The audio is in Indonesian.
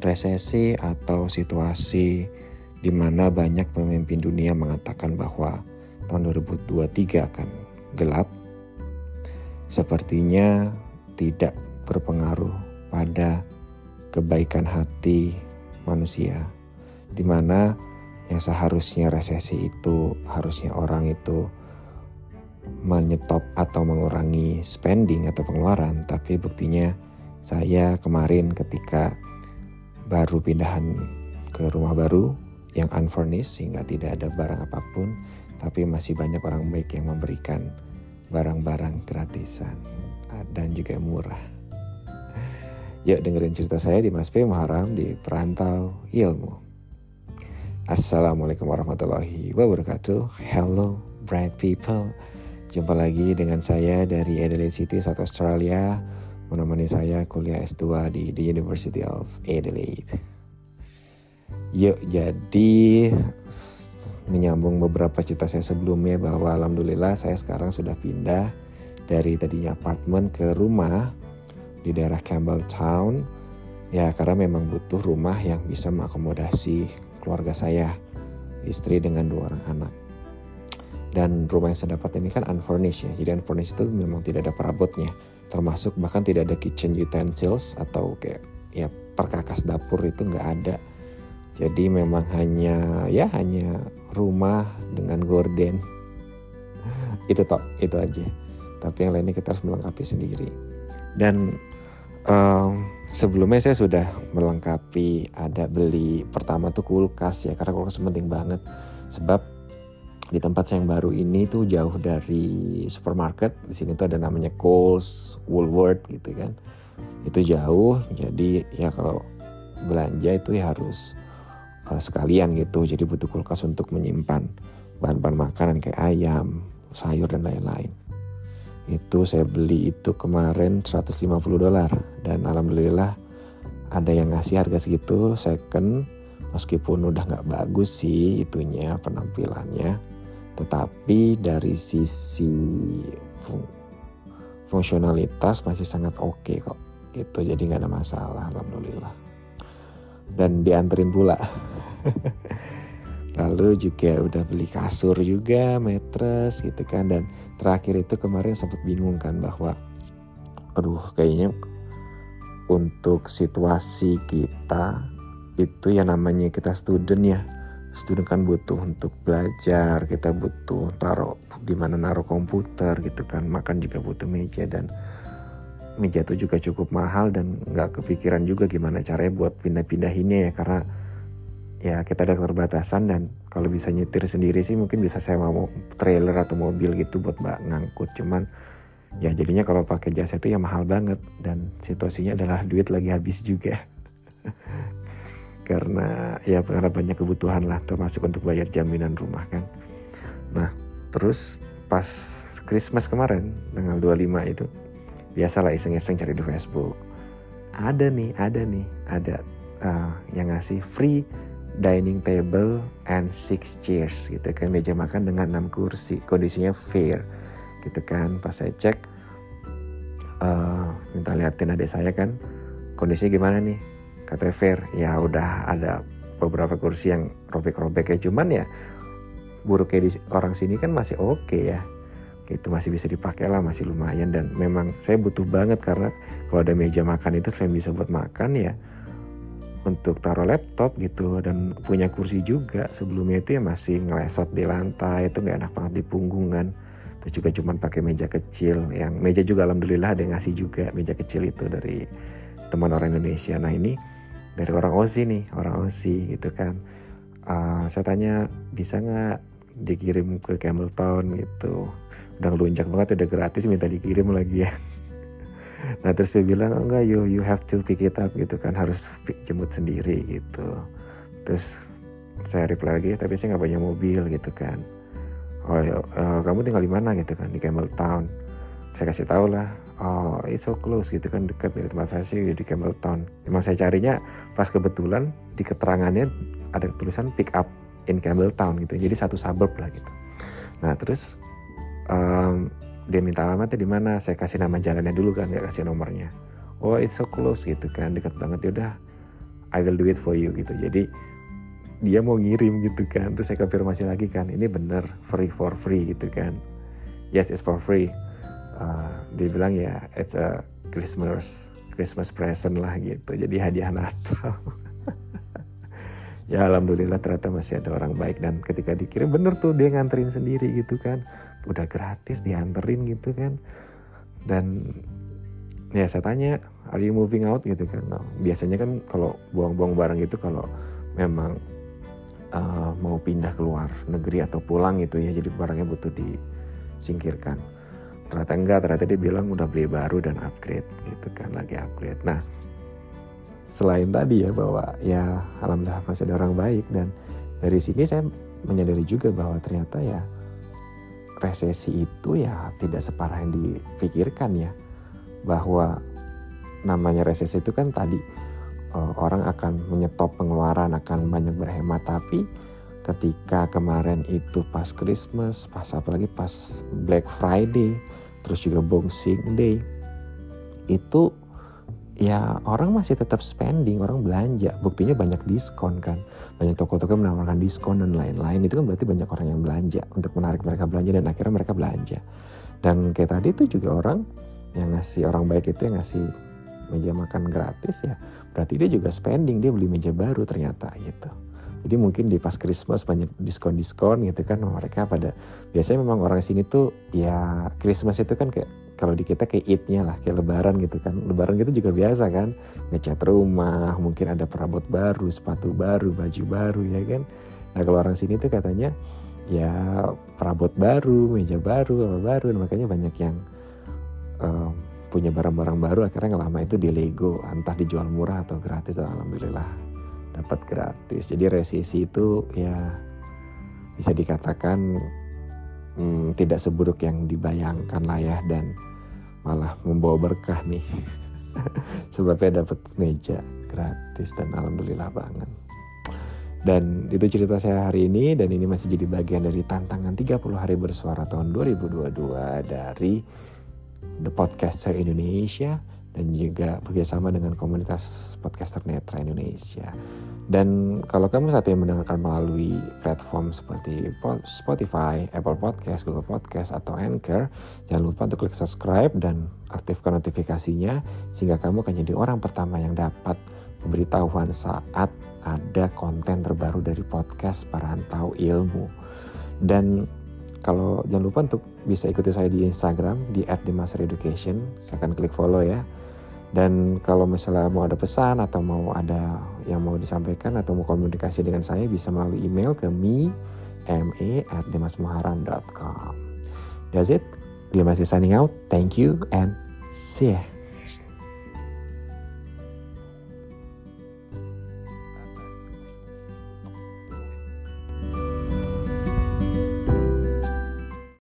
resesi atau situasi di mana banyak pemimpin dunia mengatakan bahwa tahun 2023 akan gelap, sepertinya tidak berpengaruh pada kebaikan hati manusia, di mana yang seharusnya resesi itu harusnya orang itu menyetop atau mengurangi spending atau pengeluaran, tapi buktinya saya kemarin ketika baru pindahan ke rumah baru yang unfurnished sehingga tidak ada barang apa pun tapi masih banyak orang baik yang memberikan barang-barang gratisan dan juga murah. Yuk dengerin cerita saya di Mas P Muharam di Perantau Ilmu. Assalamualaikum warahmatullahi wabarakatuh. Hello bright people. Jumpa lagi dengan saya dari Adelaide City, South Australia. Menemani saya kuliah S2 di The University of Adelaide. Yuk jadi menyambung beberapa cerita saya sebelumnya bahwa alhamdulillah saya sekarang sudah pindah dari tadinya apartemen ke rumah di daerah Campbelltown ya karena memang butuh rumah yang bisa mengakomodasi keluarga saya istri dengan dua orang anak. Dan rumah yang saya dapat ini kan unfurnished ya jadi unfurnished itu memang tidak ada perabotnya termasuk bahkan tidak ada kitchen utensils atau kayak ya perkakas dapur itu nggak ada jadi memang hanya ya hanya rumah dengan gorden. itu tok, itu aja. Tapi yang lainnya kita harus melengkapi sendiri. Dan um, sebelumnya saya sudah melengkapi ada beli pertama tuh kulkas ya karena kulkas penting banget sebab di tempat saya yang baru ini tuh jauh dari supermarket. Di sini tuh ada namanya Coles, Woolworth gitu kan. Itu jauh jadi ya kalau belanja itu ya harus uh, sekalian gitu. Jadi butuh kulkas untuk menyimpan bahan-bahan makanan kayak ayam sayur dan lain-lain. Itu saya beli itu kemarin 150 dolar. Dan alhamdulillah ada yang ngasih harga segitu second. Meskipun udah nggak bagus sih itunya penampilannya tetapi dari sisi fung fungsionalitas masih sangat oke okay kok. Gitu jadi nggak ada masalah alhamdulillah. Dan dianterin pula. Lalu juga udah beli kasur juga mattress gitu kan. Dan terakhir itu kemarin sempat bingung kan bahwa aduh kayaknya untuk situasi kita itu yang namanya kita student ya student kan butuh untuk belajar kita butuh taruh di mana naruh komputer gitu kan makan juga butuh meja dan meja itu juga cukup mahal dan nggak kepikiran juga gimana caranya buat pindah-pindahinnya ya karena ya kita ada keterbatasan dan kalau bisa nyetir sendiri sih mungkin bisa saya mau trailer atau mobil gitu buat mbak ngangkut cuman ya jadinya kalau pakai jasa itu ya mahal banget dan situasinya adalah duit lagi habis juga karena ya karena banyak kebutuhan lah termasuk untuk bayar jaminan rumah kan. Nah terus pas Christmas kemarin tanggal 25 itu biasalah iseng-iseng cari di Facebook. Ada nih ada nih ada uh, yang ngasih free dining table and six chairs gitu kan. Meja makan dengan enam kursi kondisinya fair gitu kan. Pas saya cek uh, minta liatin adik saya kan kondisinya gimana nih kata fair. Ya udah ada beberapa kursi yang robek-robek ya. Cuman ya buruknya di orang sini kan masih oke okay ya. Itu masih bisa dipakai lah masih lumayan. Dan memang saya butuh banget karena kalau ada meja makan itu selain bisa buat makan ya untuk taruh laptop gitu. Dan punya kursi juga. Sebelumnya itu ya masih ngelesot di lantai itu nggak enak banget di punggungan. Terus juga cuman pakai meja kecil yang meja juga alhamdulillah ada yang ngasih juga meja kecil itu dari teman orang Indonesia. Nah ini dari orang Aussie nih orang Aussie gitu kan. Uh, saya tanya bisa nggak dikirim ke Campbelltown? gitu. Udah ngelunjak banget udah gratis minta dikirim lagi ya. Nah terus dia bilang oh, enggak you you have to pick it up gitu kan harus jemput sendiri gitu. Terus saya reply lagi tapi saya nggak punya mobil gitu kan. Oh uh, kamu tinggal di mana? gitu kan di Campbelltown. Saya kasih tahu lah oh it's so close gitu kan dekat dari tempat saya sih di Campbelltown emang saya carinya pas kebetulan di keterangannya ada tulisan pick up in Campbelltown gitu jadi satu suburb lah gitu. Nah terus um, dia minta alamatnya di mana? Saya kasih nama jalannya dulu kan nggak kasih nomornya. Oh it's so close gitu kan dekat banget. Ya udah I will do it for you gitu. Jadi dia mau ngirim gitu kan terus saya konfirmasi lagi kan ini bener free for free gitu kan. Yes it's for free uh, dia bilang ya it's a Christmas Christmas present lah gitu. Jadi hadiah Natal. Ya alhamdulillah ternyata masih ada orang baik. Dan ketika dikirim bener tuh dia nganterin sendiri gitu kan. Udah gratis dianterin gitu kan. Dan ya saya tanya are you moving out? gitu kan. Nah, biasanya kan kalau buang-buang barang itu kalau memang uh, mau pindah keluar negeri atau pulang gitu ya jadi barangnya butuh disingkirkan ternyata enggak ternyata dia bilang udah beli baru dan upgrade gitu kan lagi upgrade nah selain tadi ya bahwa ya alhamdulillah masih ada orang baik dan dari sini saya menyadari juga bahwa ternyata ya resesi itu ya tidak separah yang dipikirkan ya bahwa namanya resesi itu kan tadi uh, orang akan menyetop pengeluaran, akan banyak berhemat. Tapi ketika kemarin itu pas Christmas, pas apalagi pas Black Friday, terus juga Boxing Day, itu ya orang masih tetap spending, orang belanja. Buktinya banyak diskon kan. Banyak toko-toko menawarkan diskon dan lain-lain. Itu kan berarti banyak orang yang belanja untuk menarik mereka belanja dan akhirnya mereka belanja. Dan kayak tadi itu juga orang yang ngasih orang baik itu yang ngasih meja makan gratis ya berarti dia juga spending dia beli meja baru ternyata gitu jadi mungkin di pas Christmas banyak diskon-diskon gitu kan mereka pada biasanya memang orang sini tuh ya Christmas itu kan kayak kalau di kita kayak idnya lah kayak lebaran gitu kan. Lebaran gitu juga biasa kan ngecat rumah mungkin ada perabot baru sepatu baru baju baru ya kan. Nah kalau orang sini tuh katanya ya perabot baru meja baru apa baru makanya banyak yang um, punya barang-barang baru akhirnya nggak lama itu di Lego entah dijual murah atau gratis alhamdulillah dapat gratis. Jadi resisi itu ya bisa dikatakan hmm, tidak seburuk yang dibayangkan lah ya dan malah membawa berkah nih. Sebabnya dapat meja gratis dan alhamdulillah banget. Dan itu cerita saya hari ini dan ini masih jadi bagian dari tantangan 30 hari bersuara tahun 2022 dari The Podcaster Indonesia dan juga bekerjasama dengan komunitas podcaster netra Indonesia. Dan kalau kamu saat ini mendengarkan melalui platform seperti Spotify, Apple Podcast, Google Podcast, atau Anchor, jangan lupa untuk klik subscribe dan aktifkan notifikasinya sehingga kamu akan jadi orang pertama yang dapat pemberitahuan saat ada konten terbaru dari podcast Perantau Ilmu. Dan kalau jangan lupa untuk bisa ikuti saya di Instagram di @dimastereducation. Saya akan klik follow ya. Dan kalau misalnya mau ada pesan atau mau ada yang mau disampaikan atau mau komunikasi dengan saya bisa melalui email ke me me at demasmuharan.com. That's it. Dia masih signing out. Thank you and see ya.